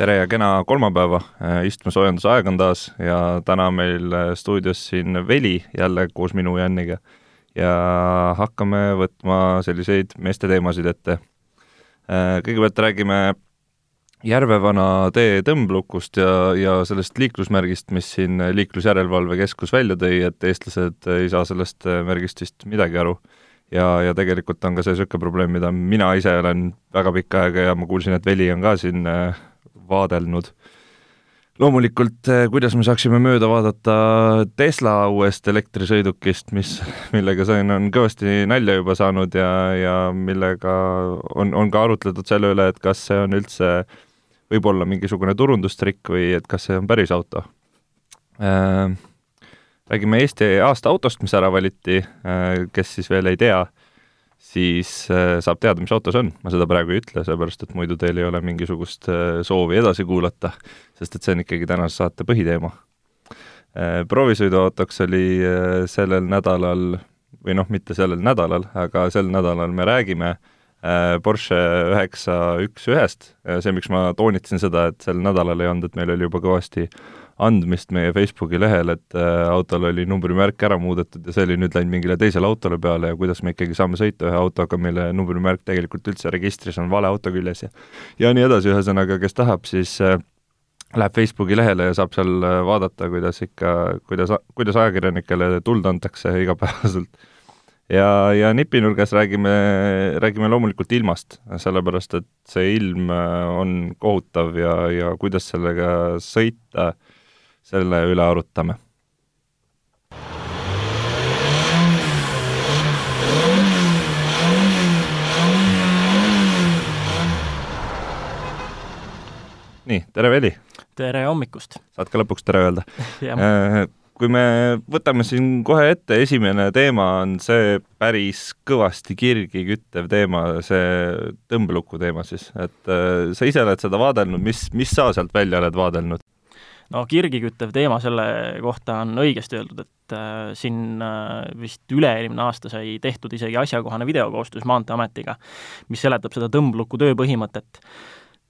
tere ja kena kolmapäeva, äh, istmesoojenduse aeg on taas ja täna meil äh, stuudios siin Veli jälle koos minu ja Anniga. ja hakkame võtma selliseid meeste teemasid ette. Äh, kõigepealt räägime Järvevana tee tõmblukust ja, ja sellest liiklusmärgist, mis siin Liiklusjärelevalve Keskus välja tõi, et eestlased ei saa sellest märgist vist midagi aru. ja, ja tegelikult on ka see niisugune probleem, mida mina ise olen väga pikka aega ja ma kuulsin, et Veli on ka siin vaadelnud. loomulikult, eh, kuidas me saaksime mööda vaadata Tesla uuest elektrisõidukist, mis, millega see on kõvasti nalja juba saanud ja, ja millega on, on ka arutletud selle üle, et kas see on üldse võib-olla mingisugune turundustrikk või et kas see on päris auto äh,. räägime Eesti aasta autost, mis ära valiti äh,, kes siis veel ei tea siis äh, saab teada, mis auto see on, ma seda praegu ei ütle, sellepärast et muidu teil ei ole mingisugust äh, soovi edasi kuulata, sest et see on ikkagi tänase saate põhiteema. Äh, proovisõiduautoks oli sellel nädalal, või noh, mitte sellel nädalal, aga sel nädalal me räägime Porsche üheksa üks ühest, see, miks ma toonitasin seda, et sel nädalal ei olnud, et meil oli juba kõvasti andmist meie Facebooki lehel, et äh, autol oli numbrimärk ära muudetud ja see oli nüüd läinud mingile teisele autole peale ja kuidas me ikkagi saame sõita ühe autoga, mille numbrimärk tegelikult üldse registris on vale auto küljes ja ja nii edasi, ühesõnaga, kes tahab, siis äh, läheb Facebooki lehele ja saab seal äh, vaadata, kuidas ikka, kuidas, kuidas ajakirjanikele tuld antakse igapäevaselt. ja, ja nipinurgas räägime, räägime loomulikult ilmast, sellepärast et see ilm on kohutav ja, ja kuidas sellega sõita selle üle arutame. nii, tere Veli! tere hommikust! saad ka lõpuks tere öelda äh, kui me võtame siin kohe ette, esimene teema on see päris kõvasti kirgi küttev teema, see tõmbeluku teema siis, et äh, sa ise oled seda vaadelnud, mis, mis sa sealt välja oled vaadelnud? No kirgiküttev teema selle kohta on õigesti öeldud, et äh, siin äh, vist üle-eelmine aasta sai tehtud isegi asjakohane video koostöös Maanteeametiga, mis seletab seda tõmbluku töö põhimõtet.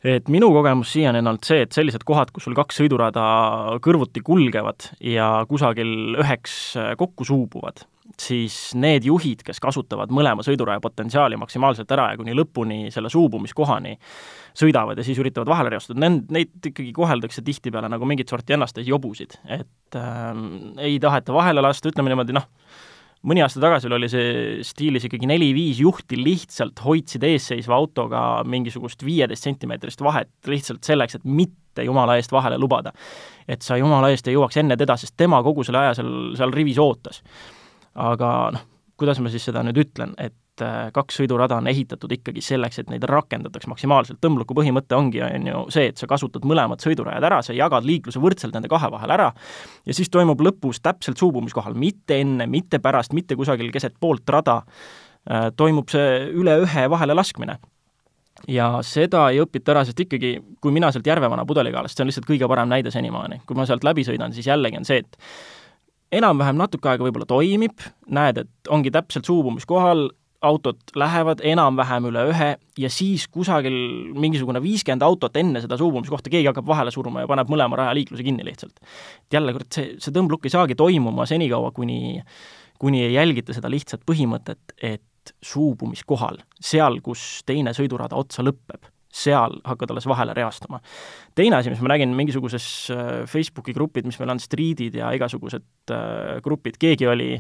et minu kogemus siiani on olnud see, et sellised kohad, kus sul kaks sõidurada kõrvuti kulgevad ja kusagil üheks äh, kokku suubuvad, siis need juhid, kes kasutavad mõlema sõiduraja potentsiaali maksimaalselt ära ja kuni lõpuni selle suubumiskohani sõidavad ja siis üritavad vahele reostada, nend-, neid ikkagi koheldakse tihtipeale nagu mingit sorti ennastes jobusid, et äh, ei taheta vahele lasta, ütleme niimoodi, noh, mõni aasta tagasi oli see stiilis ikkagi neli-viis juhti lihtsalt hoidsid eesseisva autoga mingisugust viieteist sentimeetrist vahet lihtsalt selleks, et mitte jumala eest vahele lubada. et sa jumala eest ei jõuaks enne teda, sest tema kogu selle aja seal, seal rivis ootas aga noh, kuidas ma siis seda nüüd ütlen, et äh, kaks sõidurada on ehitatud ikkagi selleks, et neid rakendataks maksimaalselt, tõmbluku põhimõte ongi, on ju see, et sa kasutad mõlemad sõidurajad ära, sa jagad liikluse võrdselt nende kahe vahel ära ja siis toimub lõpus täpselt suubumiskohal, mitte enne, mitte pärast, mitte kusagil keset poolt rada, äh, toimub see üle ühe vahele laskmine. Ja seda ei õpita ära, sest ikkagi, kui mina sealt Järvevana pudelikaalast, see on lihtsalt kõige parem näide senimaani, kui ma sealt läbi sõidan, siis jällegi on see, et enam-vähem natuke aega võib-olla toimib, näed, et ongi täpselt suubumiskohal, autod lähevad enam-vähem üle ühe ja siis kusagil mingisugune viiskümmend autot enne seda suubumiskohta keegi hakkab vahele suruma ja paneb mõlema raja liikluse kinni lihtsalt. et jälle, kurat, see, see tõmblukk ei saagi toimuma senikaua, kuni, kuni ei jälgita seda lihtsat põhimõtet, et suubumiskohal, seal, kus teine sõidurada otsa lõpeb seal hakkad alles vahele reastama. teine asi, mis ma nägin mingisuguses äh, Facebooki grupid, mis meil on, Streetid ja igasugused äh, grupid, keegi oli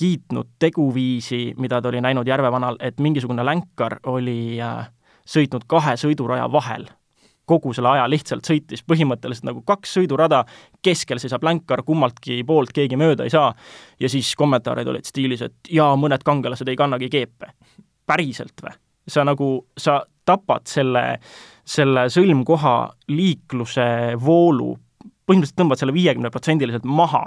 kiitnud teguviisi, mida ta oli näinud Järvevanal, et mingisugune länkar oli äh, sõitnud kahe sõiduraja vahel kogu selle aja lihtsalt sõitis põhimõtteliselt nagu kaks sõidurada, keskel seisab länkar, kummaltki poolt keegi mööda ei saa, ja siis kommentaarid olid stiilis, et jaa, mõned kangelased ei kannagi keepe. päriselt või? Sa nagu, sa tapad selle, selle sõlmkoha liikluse voolu, põhimõtteliselt tõmbad selle viiekümneprotsendiliselt maha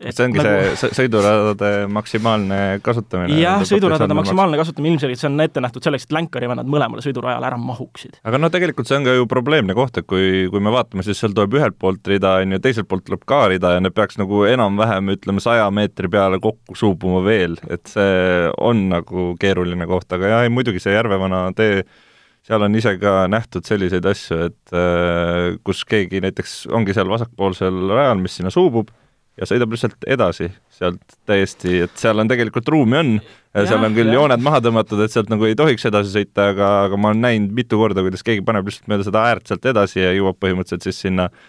see ongi nagu... see sõiduradade maksimaalne kasutamine? jah, sõiduradade maksimaalne kasutamine ilmselgelt, see on ette nähtud selleks, et länkari vennad mõlemale sõidurajale ära mahuksid. aga no tegelikult see on ka ju probleemne koht, et kui, kui me vaatame, siis seal tuleb ühelt poolt rida, on ju, teiselt poolt tuleb ka rida ja need peaks nagu enam-vähem, ütleme, saja meetri peale kokku suubuma veel, et see on nagu keeruline koht, aga jah, muidugi see Järvevana tee seal on ise ka nähtud selliseid asju, et äh, kus keegi näiteks ongi seal vasakpoolsel rajal, mis sinna suubub, ja sõidab lihtsalt edasi sealt täiesti, et seal on tegelikult ruumi on, seal on küll ja. jooned maha tõmmatud, et sealt nagu ei tohiks edasi sõita, aga, aga ma olen näinud mitu korda, kuidas keegi paneb lihtsalt mööda seda äärt sealt edasi ja jõuab põhimõtteliselt siis sinna äh,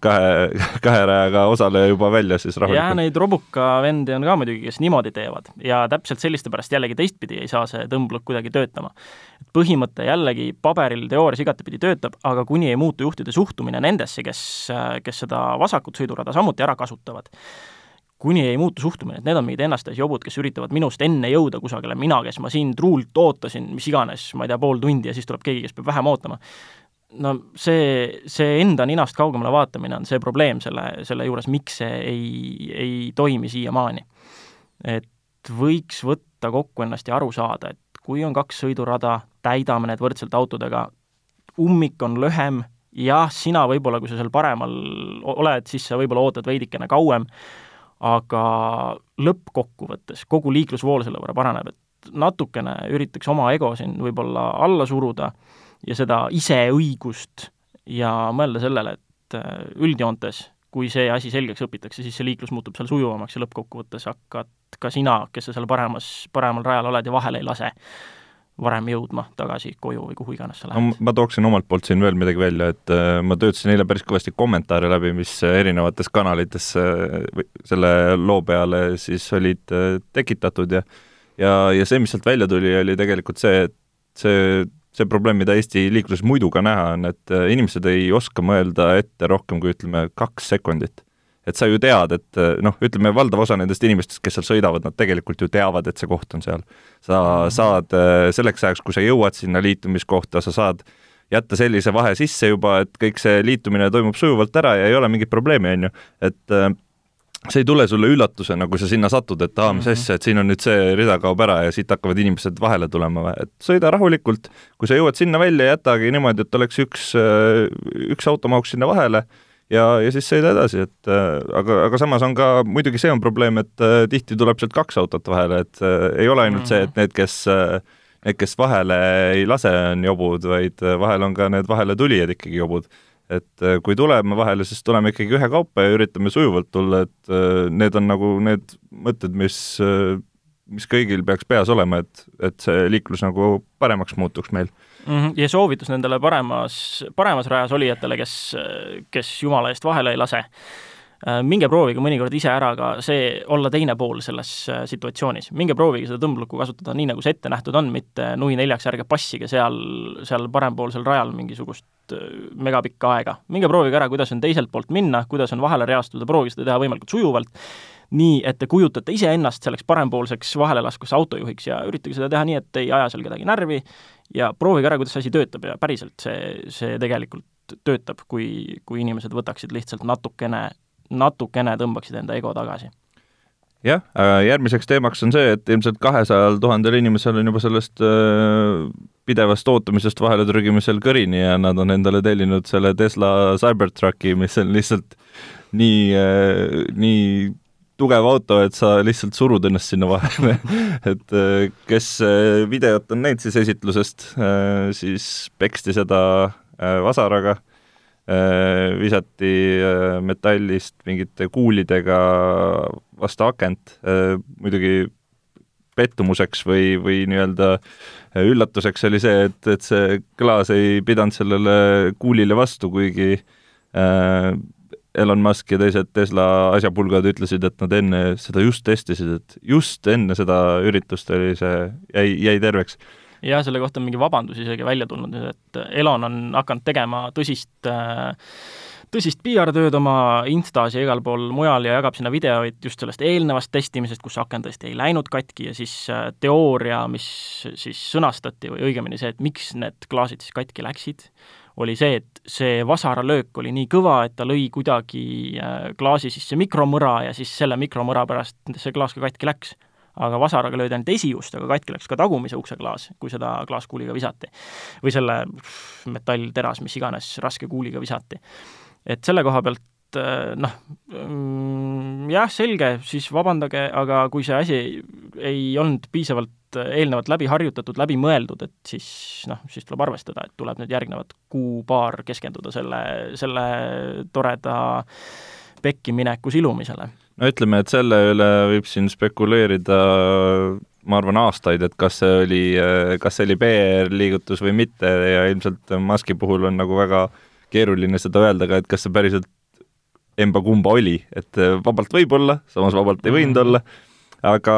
kahe, kahe rajaga osaleja juba välja siis rahulikult. jah, neid robuka vendi on ka muidugi, kes niimoodi teevad ja täpselt selliste pärast jällegi teistpidi ei saa see tõmblok kuidagi töötama. põhimõte jällegi paberil teoorias igatepidi töötab, aga kuni ei muutu juhtide suhtumine nendesse, kes, kes seda vasakut sõidurada samuti ära kasutavad, kuni ei muutu suhtumine, et need on mingid ennastajad jobud, kes üritavad minust enne jõuda kusagile, mina, kes ma siin truult ootasin, mis iganes, ma ei tea, pool tundi ja siis tuleb keegi, kes peab vähem ootama no see, see enda ninast kaugemale vaatamine on see probleem selle, selle juures, miks see ei, ei toimi siiamaani. et võiks võtta kokku ennast ja aru saada, et kui on kaks sõidurada, täidame need võrdselt autodega, ummik on lühem, jah, sina võib-olla, kui sa seal paremal oled, siis sa võib-olla ootad veidikene kauem, aga lõppkokkuvõttes kogu liiklusvool selle võrra paraneb, et natukene üritaks oma ego siin võib-olla alla suruda ja seda iseõigust ja mõelda sellele, et äh, üldjoontes, kui see asi selgeks õpitakse, siis see liiklus muutub seal sujuvamaks ja lõppkokkuvõttes hakkad ka sina, kes sa seal paremas, paremal rajal oled ja vahele ei lase, varem jõudma tagasi koju või kuhu iganes sa lähed no,. ma tooksin omalt poolt siin veel midagi välja, et äh, ma töötasin eile päris kõvasti kommentaare läbi, mis erinevates kanalites äh, selle loo peale siis olid äh, tekitatud ja ja, ja see, mis sealt välja tuli, oli tegelikult see, et see see probleem, mida Eesti liikluses muidu ka näha on, et äh, inimesed ei oska mõelda ette rohkem kui ütleme, kaks sekundit. et sa ju tead, et äh, noh, ütleme valdav osa nendest inimestest, kes seal sõidavad, nad tegelikult ju teavad, et see koht on seal. sa mhm. saad äh, selleks ajaks, kui sa jõuad sinna liitumiskohta, sa saad jätta sellise vahe sisse juba, et kõik see liitumine toimub sujuvalt ära ja ei ole mingit probleemi, on ju, et see ei tule sulle üllatusena, kui sa sinna satud, et aa, mis mm -hmm. asja, et siin on nüüd see rida kaob ära ja siit hakkavad inimesed vahele tulema et sõida rahulikult, kui sa jõuad sinna välja, jätagi niimoodi, et oleks üks, üks auto mahuks sinna vahele ja, ja siis sõida edasi, et aga, aga samas on ka, muidugi see on probleem, et tihti tuleb sealt kaks autot vahele, et ei ole ainult mm -hmm. see, et need, kes need, kes vahele ei lase, on jobud, vaid vahel on ka need vaheletulijad ikkagi jobud et äh, kui tuleme vahele, siis tuleme ikkagi ühekaupa ja üritame sujuvalt tulla, et äh, need on nagu need mõtted, mis, äh, mis kõigil peaks peas olema, et, et see liiklus nagu paremaks muutuks meil mm. -hmm. ja soovitus nendele paremas, paremas rajas olijatele, kes, kes jumala eest vahele ei lase, minge proovige mõnikord ise ära ka see, olla teine pool selles situatsioonis. minge proovige seda tõmblukku kasutada nii, nagu see ette nähtud on, mitte nui neljaks, ärge passige seal, seal parempoolsel rajal mingisugust Äh, megapikka aega. minge proovige ära, kuidas on teiselt poolt minna, kuidas on vahele reastuda, proovige seda teha võimalikult sujuvalt, nii et te kujutate iseennast selleks parempoolseks vahelelaskusse autojuhiks ja üritage seda teha nii, et ei aja seal kedagi närvi ja proovige ära, kuidas see asi töötab ja päriselt see, see tegelikult töötab, kui, kui inimesed võtaksid lihtsalt natukene, natukene tõmbaksid enda ego tagasi. Jah, järgmiseks teemaks on see, et ilmselt kahesajal tuhandel inimesel on juba sellest äh, pidevast ootamisest vaheletrügimisel kõrini ja nad on endale tellinud selle Tesla Cybertrucki, mis on lihtsalt nii, äh, nii tugev auto, et sa lihtsalt surud ennast sinna vahele. Et äh, kes videot on näinud siis esitlusest, siis peksti seda vasaraga, visati metallist mingite kuulidega vastu akent, muidugi pettumuseks või, või nii-öelda üllatuseks oli see, et, et see klaas ei pidanud sellele kuulile vastu, kuigi äh, Elon Musk ja teised Tesla asjapulgad ütlesid, et nad enne seda just testisid, et just enne seda üritust oli see, jäi, jäi terveks. Jah, selle kohta on mingi vabandus isegi välja tulnud, et Elon on hakanud tegema tõsist äh, tõsist PR-tööd oma Instas ja igal pool mujal ja jagab sinna videoid just sellest eelnevast testimisest, kus aken tõesti ei läinud katki ja siis äh, teooria, mis siis sõnastati või õigemini see, et miks need klaasid siis katki läksid, oli see, et see vasaralöök oli nii kõva, et ta lõi kuidagi äh, klaasi sisse mikromõra ja siis selle mikromõra pärast see klaas ka katki läks aga vasaraga löödi ainult esiust, aga katki läks ka tagumise ukse klaas, kui seda klaaskuuliga visati. või selle metallteras, mis iganes, raske kuuliga visati et selle koha pealt äh, noh, mm, jah, selge, siis vabandage, aga kui see asi ei olnud piisavalt eelnevalt läbi harjutatud, läbi mõeldud, et siis noh, siis tuleb arvestada, et tuleb nüüd järgnevad kuu-paar keskenduda selle, selle toreda pekkimineku silumisele. No ütleme, et selle üle võib siin spekuleerida ma arvan, aastaid, et kas see oli, kas see oli PR-liigutus või mitte ja ilmselt Muski puhul on nagu väga keeruline seda öelda ka, et kas see päriselt emba-kumba oli, et vabalt võib olla, samas vabalt ei võinud -hmm. olla, aga,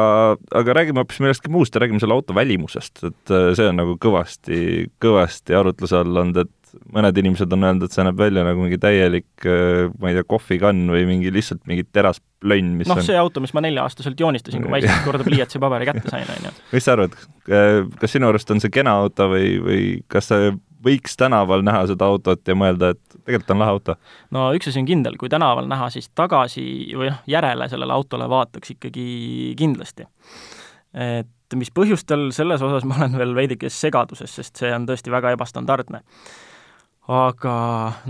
aga räägime hoopis millestki muust ja räägime selle auto välimusest, et see on nagu kõvasti, kõvasti arutluse all olnud, et mõned inimesed on öelnud, et see näeb välja nagu mingi täielik, äh, ma ei tea, kohvikann või mingi lihtsalt mingi terasplönn, mis noh, on... see auto, mis ma nelja-aastaselt joonistasin, kui ma esimest korda pliiatsi paberi kätte sain, on ju. mis sa arvad, kas sinu arust on see kena auto või, või kas see võiks tänaval näha seda autot ja mõelda, et tegelikult on lahe auto? no üks asi on kindel, kui tänaval näha, siis tagasi või noh, järele sellele autole vaataks ikkagi kindlasti. et mis põhjustel, selles osas ma olen veel veidike segaduses, sest see on tõesti väga ebastandardne. Aga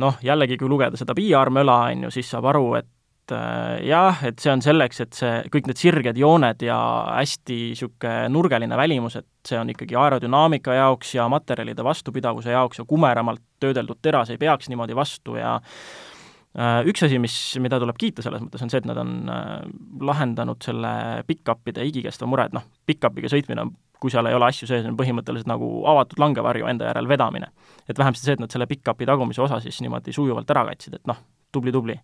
noh, jällegi, kui lugeda seda PR-möla, on ju, siis saab aru, et äh, jah, et see on selleks, et see, kõik need sirged jooned ja hästi niisugune nurgeline välimus, et see on ikkagi aerodünaamika jaoks ja materjalide vastupidavuse jaoks ja kumeramalt töödeldud teras ei peaks niimoodi vastu ja äh, üks asi, mis, mida tuleb kiita selles mõttes, on see, et nad on äh, lahendanud selle pick-up'ide igikestva mure, et noh, pick-up'iga sõitmine on kui seal ei ole asju sees, on põhimõtteliselt nagu avatud langevarju enda järel vedamine. et vähemasti see, et nad selle pick-up'i tagumise osa siis niimoodi sujuvalt ära katsid, et noh, tubli-tubli.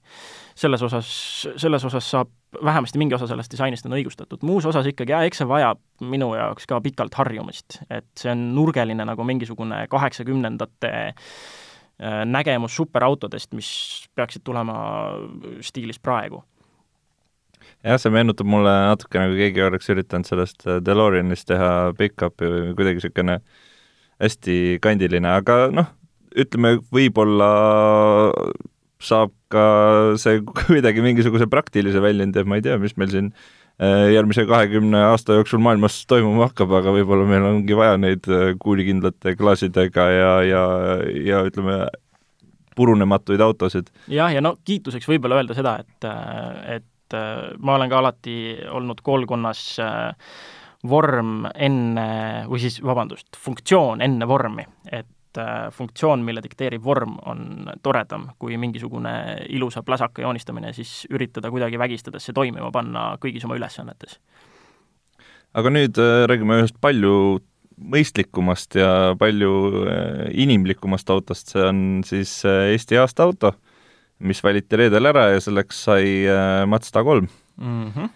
selles osas, selles osas saab, vähemasti mingi osa sellest disainist on õigustatud, muus osas ikkagi jah, eks see vajab minu jaoks ka pikalt harjumist, et see on nurgeline nagu mingisugune kaheksakümnendate äh, nägemus superautodest, mis peaksid tulema stiilis praegu jah, see meenutab mulle natuke nagu keegi oleks üritanud sellest äh, DeLoreanist teha pickupi või kuidagi niisugune hästi kandiline, aga noh, ütleme, võib-olla saab ka see kuidagi mingisuguse praktilise väljundi, et ma ei tea, mis meil siin äh, järgmise kahekümne aasta jooksul maailmas toimuma hakkab, aga võib-olla meil ongi vaja neid äh, kuulikindlate klaasidega ja, ja, ja ütleme, purunematuid autosid. jah, ja no kiituseks võib-olla öelda seda, et, et ma olen ka alati olnud koolkonnas vorm enne, või siis vabandust, funktsioon enne vormi, et et äh, funktsioon, mille dikteerib vorm, on toredam kui mingisugune ilusa plasaka joonistamine, siis üritada kuidagi vägistades see toimima panna kõigis oma ülesannetes. aga nüüd äh, räägime ühest palju mõistlikumast ja palju äh, inimlikumast autost, see on siis Eesti aasta auto, mis valiti reedel ära ja selleks sai Mazda kolm mm. -hmm.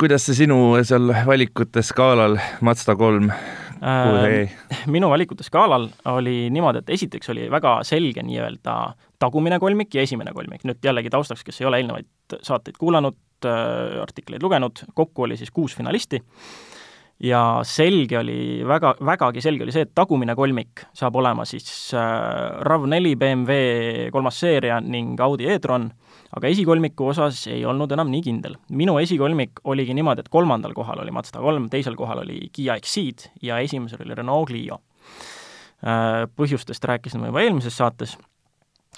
Kuidas see sinu seal valikute skaalal Mazda kolm äh, minu valikute skaalal oli niimoodi, et esiteks oli väga selge nii-öelda tagumine kolmik ja esimene kolmik, nüüd jällegi taustaks, kes ei ole eelnevaid saateid kuulanud äh,, artikleid lugenud, kokku oli siis kuus finalisti ja selge oli, väga, vägagi selge oli see, et tagumine kolmik saab olema siis äh, RAV4, BMW kolmas seeria ning Audi e-tron aga esikolmiku osas ei olnud enam nii kindel. minu esikolmik oligi niimoodi, et kolmandal kohal oli Mazda kolm, teisel kohal oli Kiia Exceed ja esimesel oli Renault Clio. Äh, põhjustest rääkisime juba eelmises saates,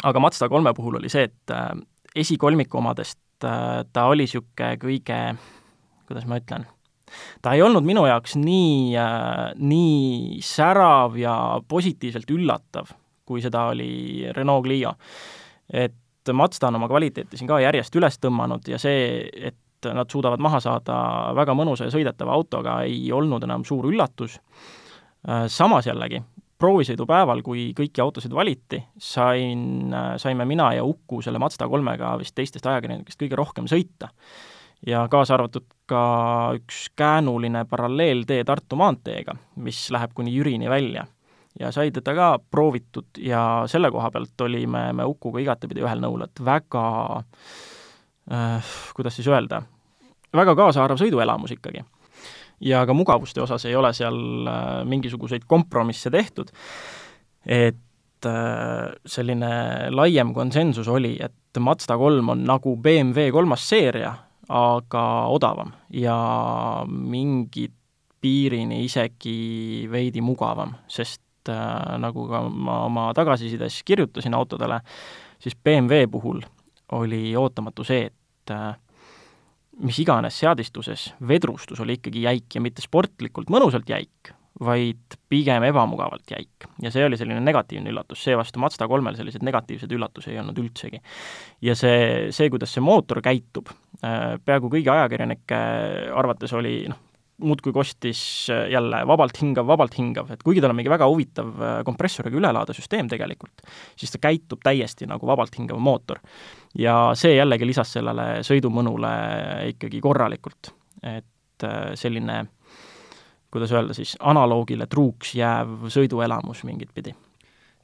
aga Mazda kolme puhul oli see, et äh, esikolmiku omadest ta oli niisugune kõige, kuidas ma ütlen, ta ei olnud minu jaoks nii, nii särav ja positiivselt üllatav, kui seda oli Renault Clio. et Mazda on oma kvaliteeti siin ka järjest üles tõmmanud ja see, et nad suudavad maha saada väga mõnusa ja sõidetava autoga, ei olnud enam suur üllatus. Äh, samas jällegi, proovisõidupäeval, kui kõiki autosid valiti, sain, saime mina ja Uku selle Mazda kolmega vist teistest ajakirjanikest kõige rohkem sõita. Ja kaasa arvatud ka üks käänuline paralleeltee Tartu maanteega, mis läheb kuni Jürini välja. ja sai teda ka proovitud ja selle koha pealt olime me Ukuga igatepidi ühel nõul, et väga äh, kuidas siis öelda, väga kaasaarv sõiduelamus ikkagi. ja ka mugavuste osas ei ole seal äh, mingisuguseid kompromisse tehtud, et äh, selline laiem konsensus oli, et Mazda kolm on nagu BMW kolmas seeria, aga odavam ja mingit piirini isegi veidi mugavam, sest äh, nagu ka ma oma tagasisides kirjutasin autodele, siis BMW puhul oli ootamatu see, et äh, mis iganes seadistuses vedrustus oli ikkagi jäik ja mitte sportlikult mõnusalt jäik, vaid pigem ebamugavalt jäik. ja see oli selline negatiivne üllatus, seevastu Mazda kolmel selliseid negatiivseid üllatusi ei olnud üldsegi. ja see, see, kuidas see mootor käitub, äh, peaaegu kõigi ajakirjanike arvates oli noh, muudkui kostis äh, jälle vabalt hingav, vabalt hingav, et kuigi tal on mingi väga huvitav äh, kompressoriga ülelaadesüsteem tegelikult, siis ta käitub täiesti nagu vabalt hingav mootor. ja see jällegi lisas sellele sõidumõnule ikkagi korralikult, et selline äh, kuidas öelda siis, analoogile truuks jääv sõiduelamus mingit pidi.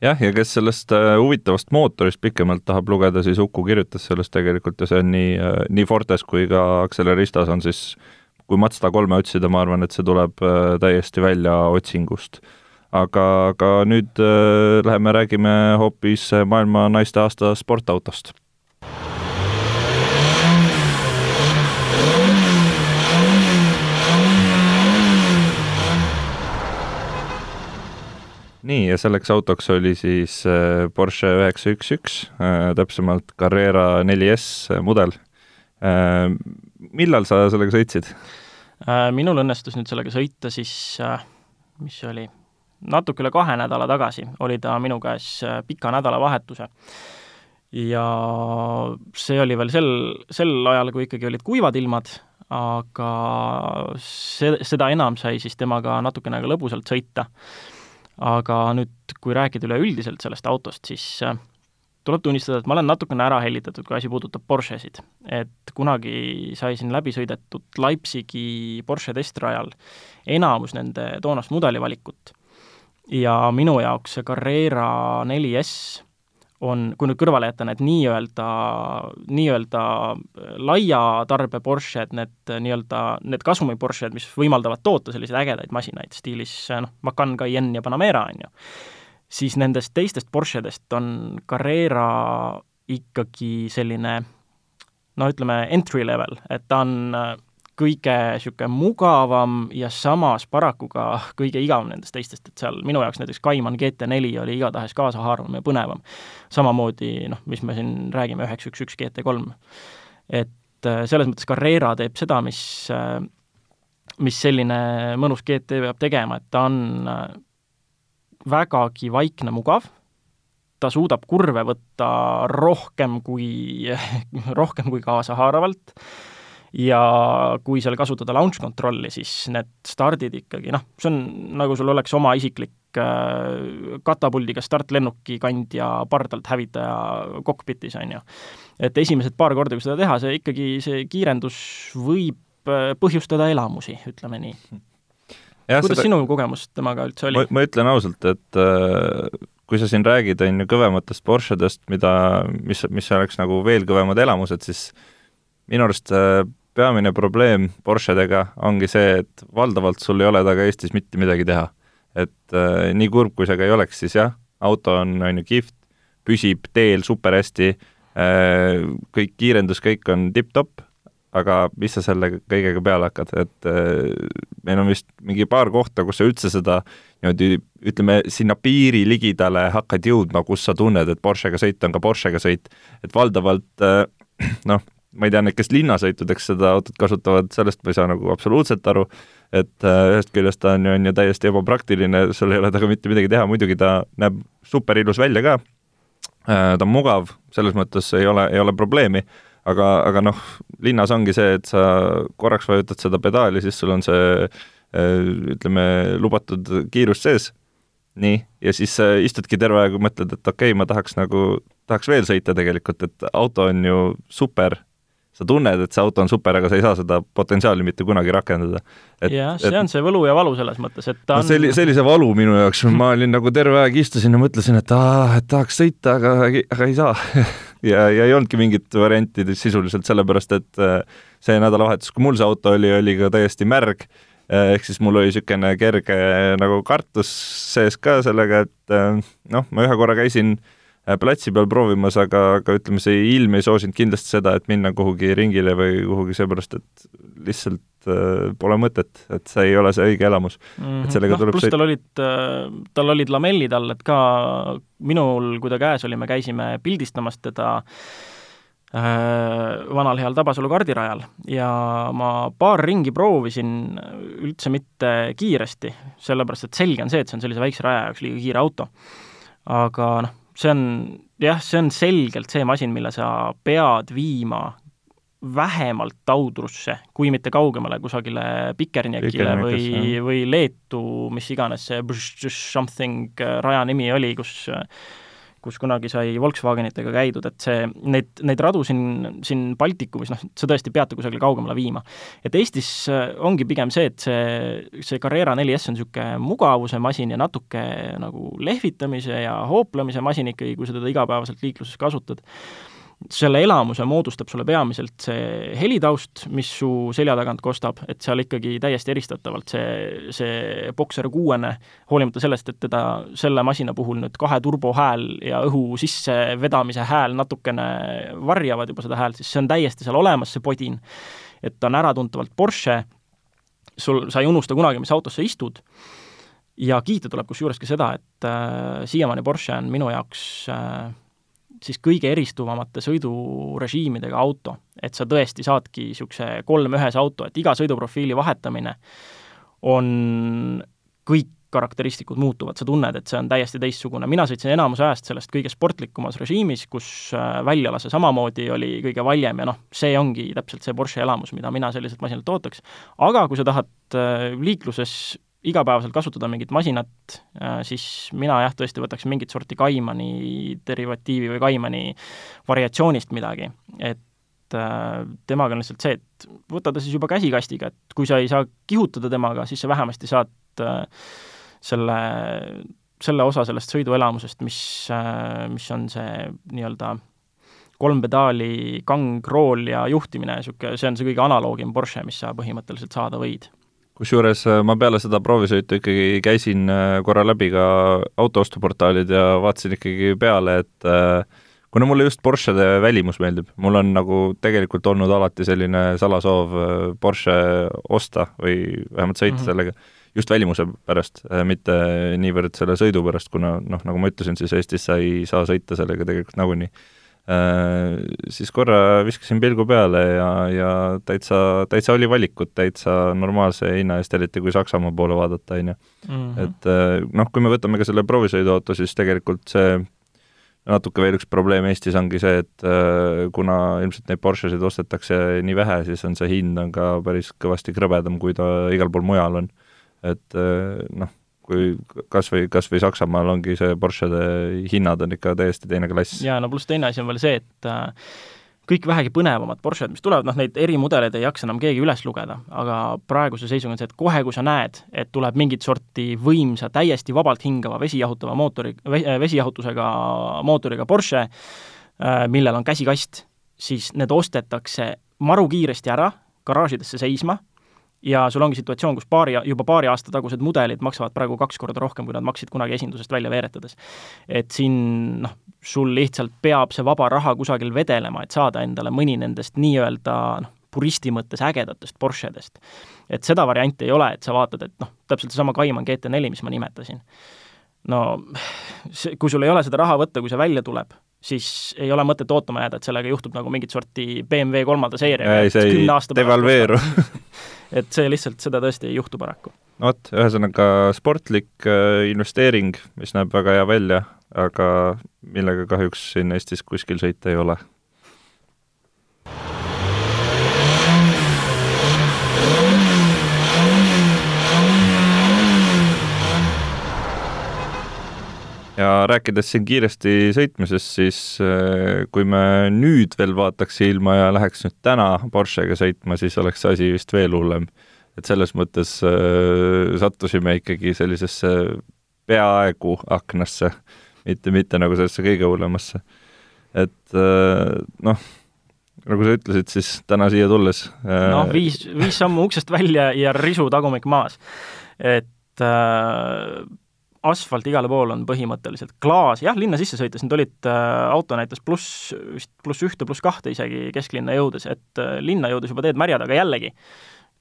jah, ja kes sellest äh, huvitavast mootorist pikemalt tahab lugeda, siis Uku kirjutas sellest tegelikult ja see on nii, äh, nii Fortes kui ka Acceleristas on siis kui Mazda kolme otsida, ma arvan, et see tuleb äh, täiesti välja otsingust. aga, aga nüüd äh, läheme räägime hoopis maailma naiste aasta sportautost nii, ja selleks autoks oli siis äh, Porsche üheksa üks üks, äh, täpsemalt Carrera 4S mudel. Äh, millal sa sellega sõitsid? minul õnnestus nüüd sellega sõita siis, mis see oli, natuke üle kahe nädala tagasi oli ta minu käes pika nädalavahetuse. ja see oli veel sel, sel ajal, kui ikkagi olid kuivad ilmad, aga see, seda enam sai siis temaga natukene ka lõbusalt sõita aga nüüd, kui rääkida üleüldiselt sellest autost, siis äh, tuleb tunnistada, et ma olen natukene ära hellitatud, kui asi puudutab Porschesid. et kunagi sai siin läbi sõidetud Leipzigi Porsche testrajal enamus nende toonast mudelivalikut. ja minu jaoks see Carrera 4S on, kui nüüd kõrvale jätta need nii-öelda, nii-öelda laia tarbe Porsche'd, need nii-öelda, need kasumi Porsche'd, mis võimaldavad toota selliseid ägedaid masinaid stiilis noh, Macan, Cayenne ja Panamera, on ju, siis nendest teistest Porschedest on Carrera ikkagi selline no ütleme, entry level, et ta on kõige niisugune mugavam ja samas paraku ka kõige igavam nendest teistest, et seal minu jaoks näiteks Cayman GT4 oli igatahes kaasahaarvam ja põnevam. samamoodi noh, mis me siin räägime, üheksa üks üks GT3. et äh, selles mõttes Carrera teeb seda, mis, äh, mis selline mõnus GT peab tegema, et ta on äh, vägagi vaikne, mugav, ta suudab kurve võtta rohkem kui, rohkem kui kaasahaaravalt ja kui seal kasutada launch control'i, siis need stardid ikkagi noh, see on nagu sul oleks oma isiklik äh, katapuldiga startlennuki kandja pardalt hävitaja kokpitis, on ju. et esimesed paar korda, kui seda teha, see ikkagi, see kiirendus võib äh, põhjustada elamusi, ütleme nii. kuidas seda... sinu kogemus temaga üldse oli? ma ütlen ausalt, et äh, kui sa siin räägid, on ju, kõvematest Porschedest, mida, mis, mis oleks nagu veel kõvemad elamused, siis minu arust äh, peamine probleem Porschedega ongi see, et valdavalt sul ei ole taga Eestis mitte midagi teha. et äh, nii kurb, kui see ka ei oleks, siis jah, auto on, on ju kihvt, püsib teel super hästi äh,, kõik kiirendus, kõik on tipp-topp, aga mis sa selle kõigega peale hakkad, et äh, meil on vist mingi paar kohta, kus sa üldse seda niimoodi ütleme, sinna piiri ligidale hakkad jõudma, kus sa tunned, et Porschega sõit on ka Porschega sõit, et valdavalt äh, noh, ma ei tea, need, kes linnasõitudeks seda autot kasutavad, sellest ma ei saa nagu absoluutselt aru, et äh, ühest küljest ta on ju, on ju täiesti ebapraktiline, sul ei ole temaga mitte midagi teha, muidugi ta näeb super ilus välja ka äh,, ta on mugav, selles mõttes ei ole, ei ole probleemi, aga, aga noh, linnas ongi see, et sa korraks vajutad seda pedaali, siis sul on see äh, ütleme, lubatud kiirus sees, nii, ja siis istudki terve aeg ja mõtled, et okei okay,, ma tahaks nagu, tahaks veel sõita tegelikult, et auto on ju super sa tunned, et see auto on super, aga sa ei saa seda potentsiaali mitte kunagi rakendada. jah, see on see võlu ja valu selles mõttes, et ta on no, selli-, sellise valu minu jaoks, ma olin nagu terve aeg istusin ja mõtlesin, et aa, et tahaks sõita, aga, aga ei saa. Ja, ja ei olnudki mingit varianti sisuliselt sellepärast, et äh, see nädalavahetus, kui mul see auto oli, oli ka täiesti märg, äh, ehk siis mul oli niisugune kerge nagu kartus sees ka sellega, et äh, noh, ma ühe korra käisin Äh, platsi peal proovimas, aga, aga ütleme, see ilm ei soosinud kindlasti seda, et minna kuhugi ringile või kuhugi seepärast, et lihtsalt äh, pole mõtet, et see ei ole see õige elamus mm. -hmm. et sellega no, tuleb pluss tal olid äh,, tal olid lamellid all, et ka minul, kui ta käes oli, me käisime pildistamas teda äh, vanal heal Tabasalu kardirajal ja ma paar ringi proovisin üldse mitte kiiresti, sellepärast et selge on see, et see on sellise väikse raja jaoks liiga kiire auto. aga noh, see on jah, see on selgelt see masin, mille sa pead viima vähemalt Taudrusse, kui mitte kaugemale, kusagile Pikerniekile või, või Leetu, mis iganes see something äh, raja nimi oli, kus kus kunagi sai Volkswagenitega käidud, et see, neid, neid radu siin, siin Baltikumis, noh, sa tõesti peate kusagile kaugemale viima. et Eestis äh, ongi pigem see, et see, see Carrera 4S on niisugune mugavuse masin ja natuke nagu lehvitamise ja hooplemise masin ikkagi, kui sa teda igapäevaselt liikluses kasutad selle elamuse moodustab sulle peamiselt see helitaust, mis su selja tagant kostab, et seal ikkagi täiesti eristatavalt see, see Boxer kuuene, hoolimata sellest, et teda selle masina puhul nüüd kahe turbohääl ja õhu sissevedamise hääl natukene varjavad juba seda häält, siis see on täiesti seal olemas, see podin. et ta on äratuntavalt Porsche, sul, sa ei unusta kunagi, mis autos sa istud, ja kiita tuleb kusjuures ka seda, et äh, siiamaani Porsche on minu jaoks äh, siis kõige eristuvamate sõidurežiimidega auto. et sa tõesti saadki niisuguse kolm-ühes auto, et iga sõiduprofiili vahetamine on, kõik karakteristikud muutuvad, sa tunned, et see on täiesti teistsugune, mina sõitsin enamus ajast sellest kõige sportlikumas režiimis, kus äh, väljalase samamoodi oli kõige valjem ja noh, see ongi täpselt see Porsche elamus, mida mina selliselt masinalt ootaks. aga kui sa tahad äh, liikluses igapäevaselt kasutada mingit masinat, äh, siis mina jah, tõesti võtaks mingit sorti Kaimani derivatiivi või Kaimani variatsioonist midagi, et äh, temaga on lihtsalt see, et võta ta siis juba käsikastiga, et kui sa ei saa kihutada temaga, siis sa vähemasti saad äh, selle, selle osa sellest sõiduelamusest, mis, mis on see nii-öelda kolm pedaali, kang, rool ja juhtimine, niisugune, see on see kõige analoogim Porsche, mis sa põhimõtteliselt saada võid kusjuures äh, ma peale seda proovisõitu ikkagi käisin äh, korra läbi ka autoostuportaalid ja vaatasin ikkagi peale, et äh, kuna mulle just Porschede välimus meeldib, mul on nagu tegelikult olnud alati selline salasoov Porsche osta või vähemalt sõita mm -hmm. sellega, just välimuse pärast, mitte niivõrd selle sõidu pärast, kuna noh, nagu ma ütlesin, siis Eestis sa ei saa sõita sellega tegelikult nagunii siis korra viskasin pilgu peale ja, ja täitsa, täitsa oli valikut täitsa normaalse hinna eest, eriti kui Saksamaa poole vaadata, on ju. Mhm. et äh, noh, kui me võtame ka selle proovisõiduauto, siis tegelikult see natuke veel üks probleem Eestis ongi see, et äh, kuna ilmselt neid Porschesid ostetakse nii vähe, siis on see hind on ka päris kõvasti krõbedam, kui ta igal pool mujal on. et noh, kui kas või, kas või Saksamaal ongi see Porschede hinnad on ikka täiesti teine klass. jaa, no pluss teine asi on veel see, et äh, kõik vähegi põnevamad Porsched, mis tulevad, noh neid erimudeleid ei jaksa enam keegi üles lugeda, aga praeguse seisuga on see, et kohe, kui sa näed, et tuleb mingit sorti võimsa, täiesti vabalt hingava vesijahutava mootori, vesijahutusega mootoriga Porsche, äh, millel on käsikast, siis need ostetakse maru kiiresti ära, garaažidesse seisma ja sul ongi situatsioon, kus paari, juba paari aasta tagused mudelid maksavad praegu kaks korda rohkem, kui nad maksid kunagi esindusest välja veeretades. et siin noh, sul lihtsalt peab see vaba raha kusagil vedelema, et saada endale mõni nendest nii-öelda noh, puristi mõttes ägedatest Porschedest. et seda varianti ei ole, et sa vaatad, et noh, täpselt seesama Cayman GT4, mis ma nimetasin. no see, kui sul ei ole seda raha võtta, kui see välja tuleb, siis ei ole mõtet ootama jääda, et sellega juhtub nagu mingit sorti BMW kolmanda seeria. ei, see ei devalveeru et see lihtsalt, seda tõesti ei juhtu paraku. no vot, ühesõnaga sportlik äh, investeering, mis näeb väga hea välja, aga millega kahjuks siin Eestis kuskil sõita ei ole ja rääkides siin kiiresti sõitmisest, siis äh, kui me nüüd veel vaataks ilma ja läheks nüüd täna Porschega sõitma, siis oleks see asi vist veel hullem. et selles mõttes äh, sattusime ikkagi sellisesse peaaegu aknasse, mitte, mitte nagu sellesse kõige hullemasse. et äh, noh, nagu sa ütlesid, siis täna siia tulles noh, viis, viis sammu uksest välja ja risu tagumik maas. et äh, asfalt igale poole on põhimõtteliselt klaas, jah, linna sisse sõites, nüüd olid äh,, auto näitas pluss, vist pluss ühte, pluss kahte isegi kesklinna jõudes, et äh, linna jõudes juba teed märjad, aga jällegi,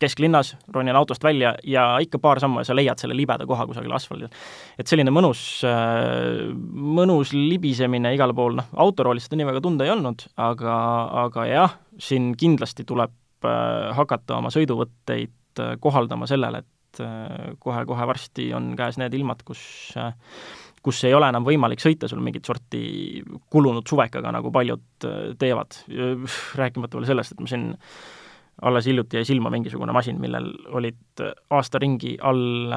kesklinnas, ronin autost välja ja ikka paar sammu ja sa leiad selle libeda koha kusagil asfaldil. et selline mõnus äh,, mõnus libisemine igal pool, noh, autoroolis seda nii väga tunda ei olnud, aga, aga jah, siin kindlasti tuleb äh, hakata oma sõiduvõtteid äh, kohaldama sellele, et et kohe-kohe äh, varsti on käes need ilmad, kus äh, kus ei ole enam võimalik sõita sul mingit sorti kulunud suvekaga, nagu paljud äh, teevad. rääkimata veel sellest, et ma siin alles hiljuti jäi silma mingisugune masin, millel olid aasta ringi all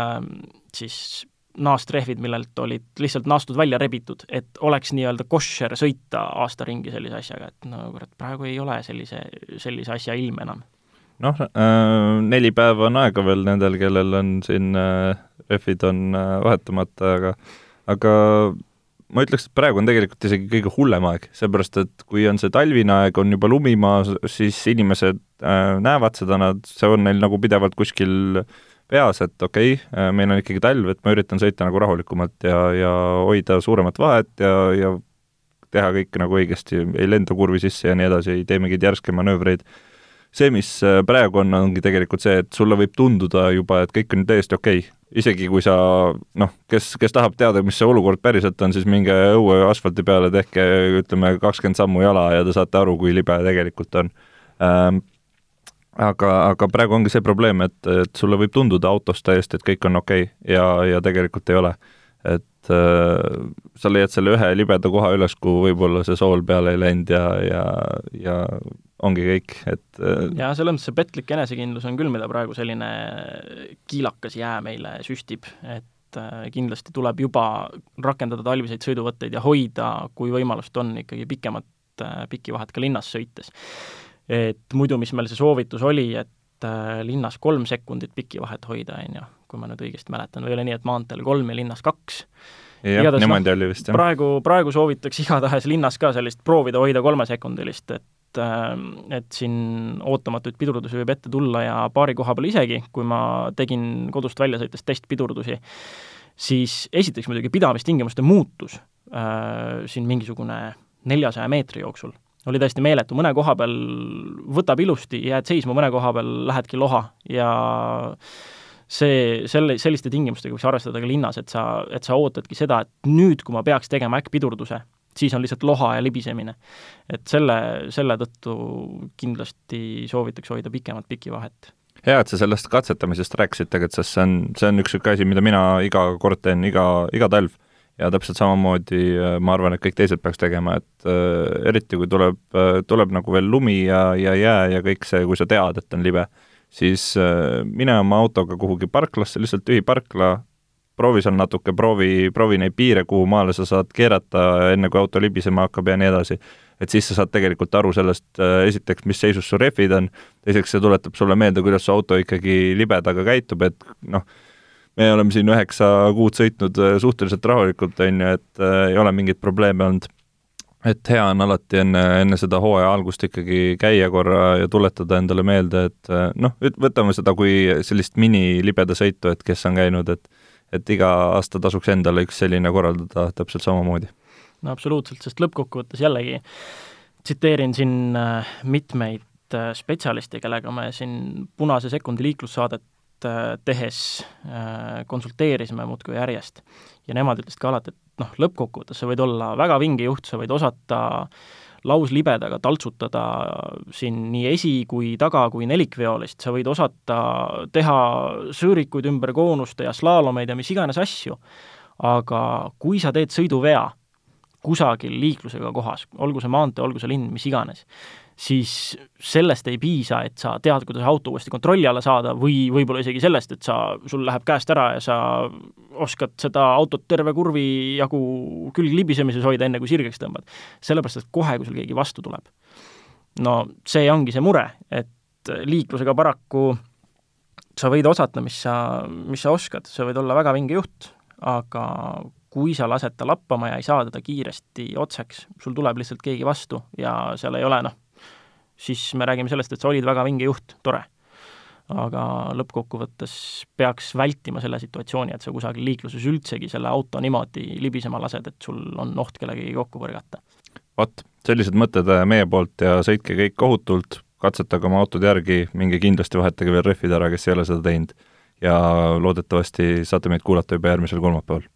siis naastrehvid, millelt olid lihtsalt naastud välja rebitud, et oleks nii-öelda koššer sõita aasta ringi sellise asjaga, et no kurat, praegu ei ole sellise, sellise asja ilm enam noh äh,, neli päeva on aega veel nendel, kellel on siin äh, rehvid on äh, vahetamata, aga aga ma ütleks, et praegu on tegelikult isegi kõige hullem aeg, seepärast et kui on see talvine aeg, on juba lumi maas, siis inimesed äh, näevad seda, nad, see on neil nagu pidevalt kuskil peas, et okei okay, äh,, meil on ikkagi talv, et ma üritan sõita nagu rahulikumalt ja, ja hoida suuremat vahet ja, ja teha kõike nagu õigesti, ei lenda kurvi sisse ja nii edasi, ei tee mingeid järske manöövreid see, mis äh, praegu on, ongi tegelikult see, et sulle võib tunduda juba, et kõik on täiesti okei okay. isegi kui sa noh, kes, kes tahab teada, mis see olukord päriselt on, siis minge õue asfalti peale, tehke ütleme kakskümmend sammu jala ja te saate aru, kui libe tegelikult on ähm, aga, aga praegu ongi see probleem, et, et sulle võib tunduda autost täiesti, et kõik on okei okay ja, ja tegelikult ei ole. et äh, sa leiad selle ühe libeda koha üles, kuhu võib-olla see sool peale ei läinud ja, ja, ja ongi kõik, et äh, jaa, selles mõttes see petlik enesekindlus on küll, mida praegu selline kiilakas jää meile süstib, et äh, kindlasti tuleb juba rakendada talviseid sõiduvõtteid ja hoida, kui võimalust on, ikkagi pikemat äh, pikivahet ka linnas sõites. et muidu, mis meil see soovitus oli, et linnas kolm sekundit pikivahet hoida, on ju, kui ma nüüd õigesti mäletan, või oli nii, et maanteel kolm ja linnas kaks jah, niimoodi no, oli vist, jah. praegu, praegu soovitaks igatahes linnas ka sellist proovida hoida kolmesekundilist, et et, äh, et siin ootamatuid pidurdusi võib ette tulla ja paari koha peal isegi, kui ma tegin kodust välja sõites testpidurdusi, siis esiteks muidugi pidamistingimuste muutus äh, siin mingisugune neljasaja meetri jooksul oli täiesti meeletu, mõne koha peal võtab ilusti, jääd seisma, mõne koha peal lähedki loha ja see, selle, selliste tingimustega võiks arvestada ka linnas, et sa, et sa ootadki seda, et nüüd, kui ma peaks tegema äkkpidurduse, siis on lihtsalt loha ja libisemine. et selle, selle tõttu kindlasti soovitaks hoida pikemat pikivahet hea, et sa sellest katsetamisest rääkisid tegelikult, sest see on, see on üks niisugune asi, mida mina iga kord teen, iga, iga talv. ja täpselt samamoodi äh, ma arvan, et kõik teised peaks tegema, et äh, eriti kui tuleb äh,, tuleb nagu veel lumi ja, ja jää ja kõik see, kui sa tead, et on libe, siis äh, mine oma autoga kuhugi parklasse, lihtsalt tühi parkla, proovi seal natuke, proovi, proovi neid piire, kuhu maale sa saad keerata, enne kui auto libisema hakkab ja nii edasi. et siis sa saad tegelikult aru sellest, äh, esiteks, mis seisus su rehvid on, teiseks see tuletab sulle meelde, kuidas su auto ikkagi libedaga käitub, et noh, me oleme siin üheksa kuud sõitnud äh, suhteliselt rahulikult, on ju, et äh, ei ole mingeid probleeme olnud et hea on alati enne, enne seda hooaja algust ikkagi käia korra ja tuletada endale meelde, et äh, noh, võtame seda kui sellist minilibeda sõitu, et kes on käinud, et et iga aasta tasuks endale üks selline korraldada täpselt samamoodi. no absoluutselt, sest lõppkokkuvõttes jällegi tsiteerin siin äh, mitmeid äh, spetsialiste, kellega me siin Punase sekundi liiklussaadet äh, tehes konsulteerisime muudkui järjest. ja nemad ütlesid ka alati, et noh, lõppkokkuvõttes sa võid olla väga vinge juht, sa võid osata äh, lauslibedaga taltsutada siin nii esi- kui taga- kui nelikveolist, sa võid osata teha sõõrikuid ümber koonuste ja slaalomeid ja mis iganes asju, aga kui sa teed sõiduvea, kusagil liiklusega kohas, olgu see maantee, olgu see linn, mis iganes, siis sellest ei piisa, et sa tead, kuidas auto uuesti kontrolli alla saada või võib-olla isegi sellest, et sa, sul läheb käest ära ja sa oskad seda autot terve kurvi jagu külg libisemises hoida, enne kui sirgeks tõmbad. sellepärast, et kohe, kui sul keegi vastu tuleb. no see ongi see mure, et liiklusega paraku sa võid osata, mis sa, mis sa oskad, sa võid olla väga vinge juht, aga kui sa lased ta lappama ja ei saa teda kiiresti otseks, sul tuleb lihtsalt keegi vastu ja seal ei ole noh, siis me räägime sellest, et sa olid väga vinge juht, tore. aga lõppkokkuvõttes peaks vältima selle situatsiooni, et sa kusagil liikluses üldsegi selle auto niimoodi libisema lased, et sul on oht kellegagi kokku põrgata. vot, sellised mõtted äh, meie poolt ja sõitke kõik ohutult, katsetage oma autod järgi, minge kindlasti vahetage veel rehvid ära, kes ei ole seda teinud. ja loodetavasti saate meid kuulata juba järgmisel kolmapäeval